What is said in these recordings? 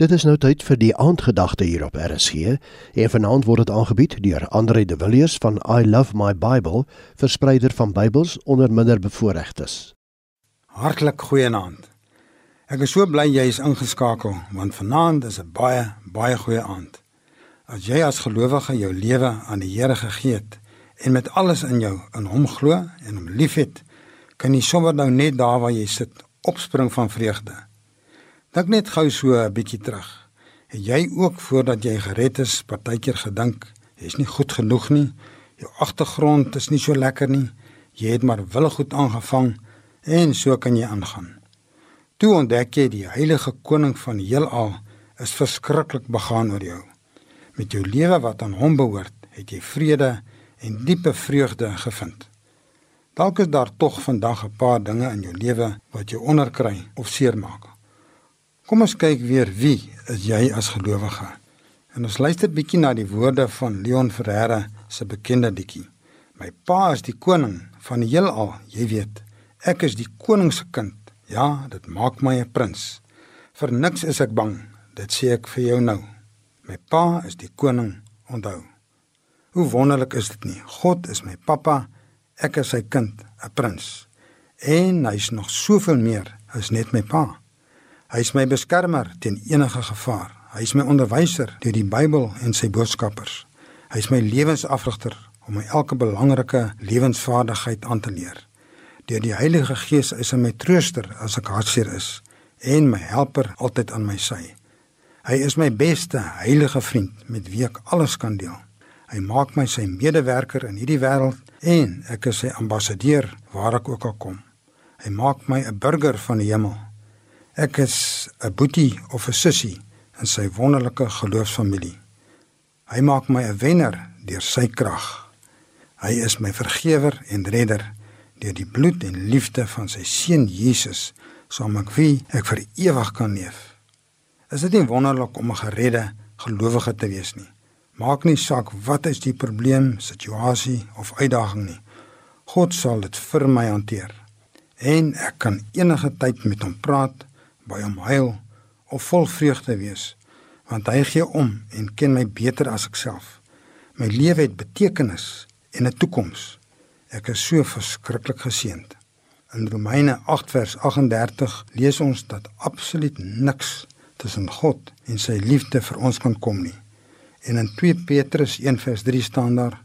Dit is nou tyd vir die aandgedagte hier op RSG en vanaand word dit aangebied deur Andre de Villiers van I Love My Bible, verspreider van Bybels onder minderbevoorregtes. Hartlik goeienaand. Ek is so bly jy is ingeskakel want vanaand is 'n baie baie goeie aand. As jy as gelowige jou lewe aan die Here gegee het en met alles in jou in hom glo en hom liefhet, kan jy sommer nou net daar waar jy sit opspring van vreugde. Dink net gou so 'n bietjie terug. Het jy ook voordat jy gered is, partykeer gedink, jy's nie goed genoeg nie. Jou agtergrond is nie so lekker nie. Jy het maar wille goed aangevang en so kan jy aangaan. Toe ontdek jy die heilige koning van die heelal is verskriklik begaan oor jou. Met jou lewe wat aan hom behoort, het jy vrede en diepe vreugde gevind. Dalk is daar tog vandag 'n paar dinge in jou lewe wat jou onderkry of seermaak. Kom ons kyk weer wie is jy as gelowige. En ons luister bietjie na die woorde van Leon Ferreira se bekende liedjie. My pa is die koning van die heelal, jy weet. Ek is die koning se kind. Ja, dit maak my 'n prins. Vir niks is ek bang. Dit sê ek vir jou nou. My pa is die koning, onthou. Hoe wonderlik is dit nie? God is my pappa. Ek is sy kind, 'n prins. En hy's nog soveel meer as net my pa. Hy is my beskermer teen enige gevaar. Hy is my onderwyser deur die Bybel en sy boodskappers. Hy is my lewensafrigter om my elke belangrike lewensvaardigheid aan te leer. Deur die Heilige Gees is hy my trooster as ek hartseer is en my helper altyd aan my sy. Hy is my beste heilige vriend met wie ek alles kan deel. Hy maak my sy medewerker in hierdie wêreld en ek is sy ambassadeur waar ek ook al kom. Hy maak my 'n burger van die hemel. Ek is 'n boetie of 'n sussie in sy wonderlike geloofsfamilie. Hy maak my 'n wenner deur sy krag. Hy is my vergewer en redder deur die bloed en liefde van sy seun Jesus, saam met wie ek vir ewig kan leef. Is dit nie wonderlik om 'n geredde gelowige te wees nie? Maak nie saak wat is die probleem, situasie of uitdaging nie. God sal dit vir my hanteer. En ek kan enige tyd met hom praat by hom huil of vol vreugde wees want hy gee om en ken my beter as ek self. My lewe het betekenis en 'n toekoms. Ek is so verskriklik geseënd. In Romeine 8 vers 38 lees ons dat absoluut niks tussen God en sy liefde vir ons kan kom nie. En in 2 Petrus 1 vers 3 staan daar: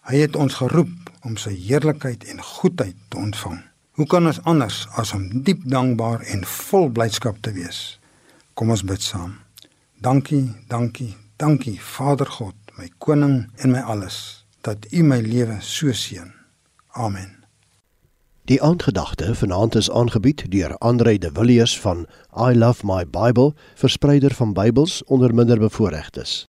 Hy het ons geroep om sy heerlikheid en goedheid te ontvang. Hoe kan ons anders as om diep dankbaar en vol blydskap te wees? Kom ons bid saam. Dankie, dankie, dankie Vader God, my koning en my alles, dat U my lewe so seën. Amen. Die aandgedagte vanaand is aangebied deur Andre de Villiers van I Love My Bible, verspreider van Bybels onder minderbevoorregtes.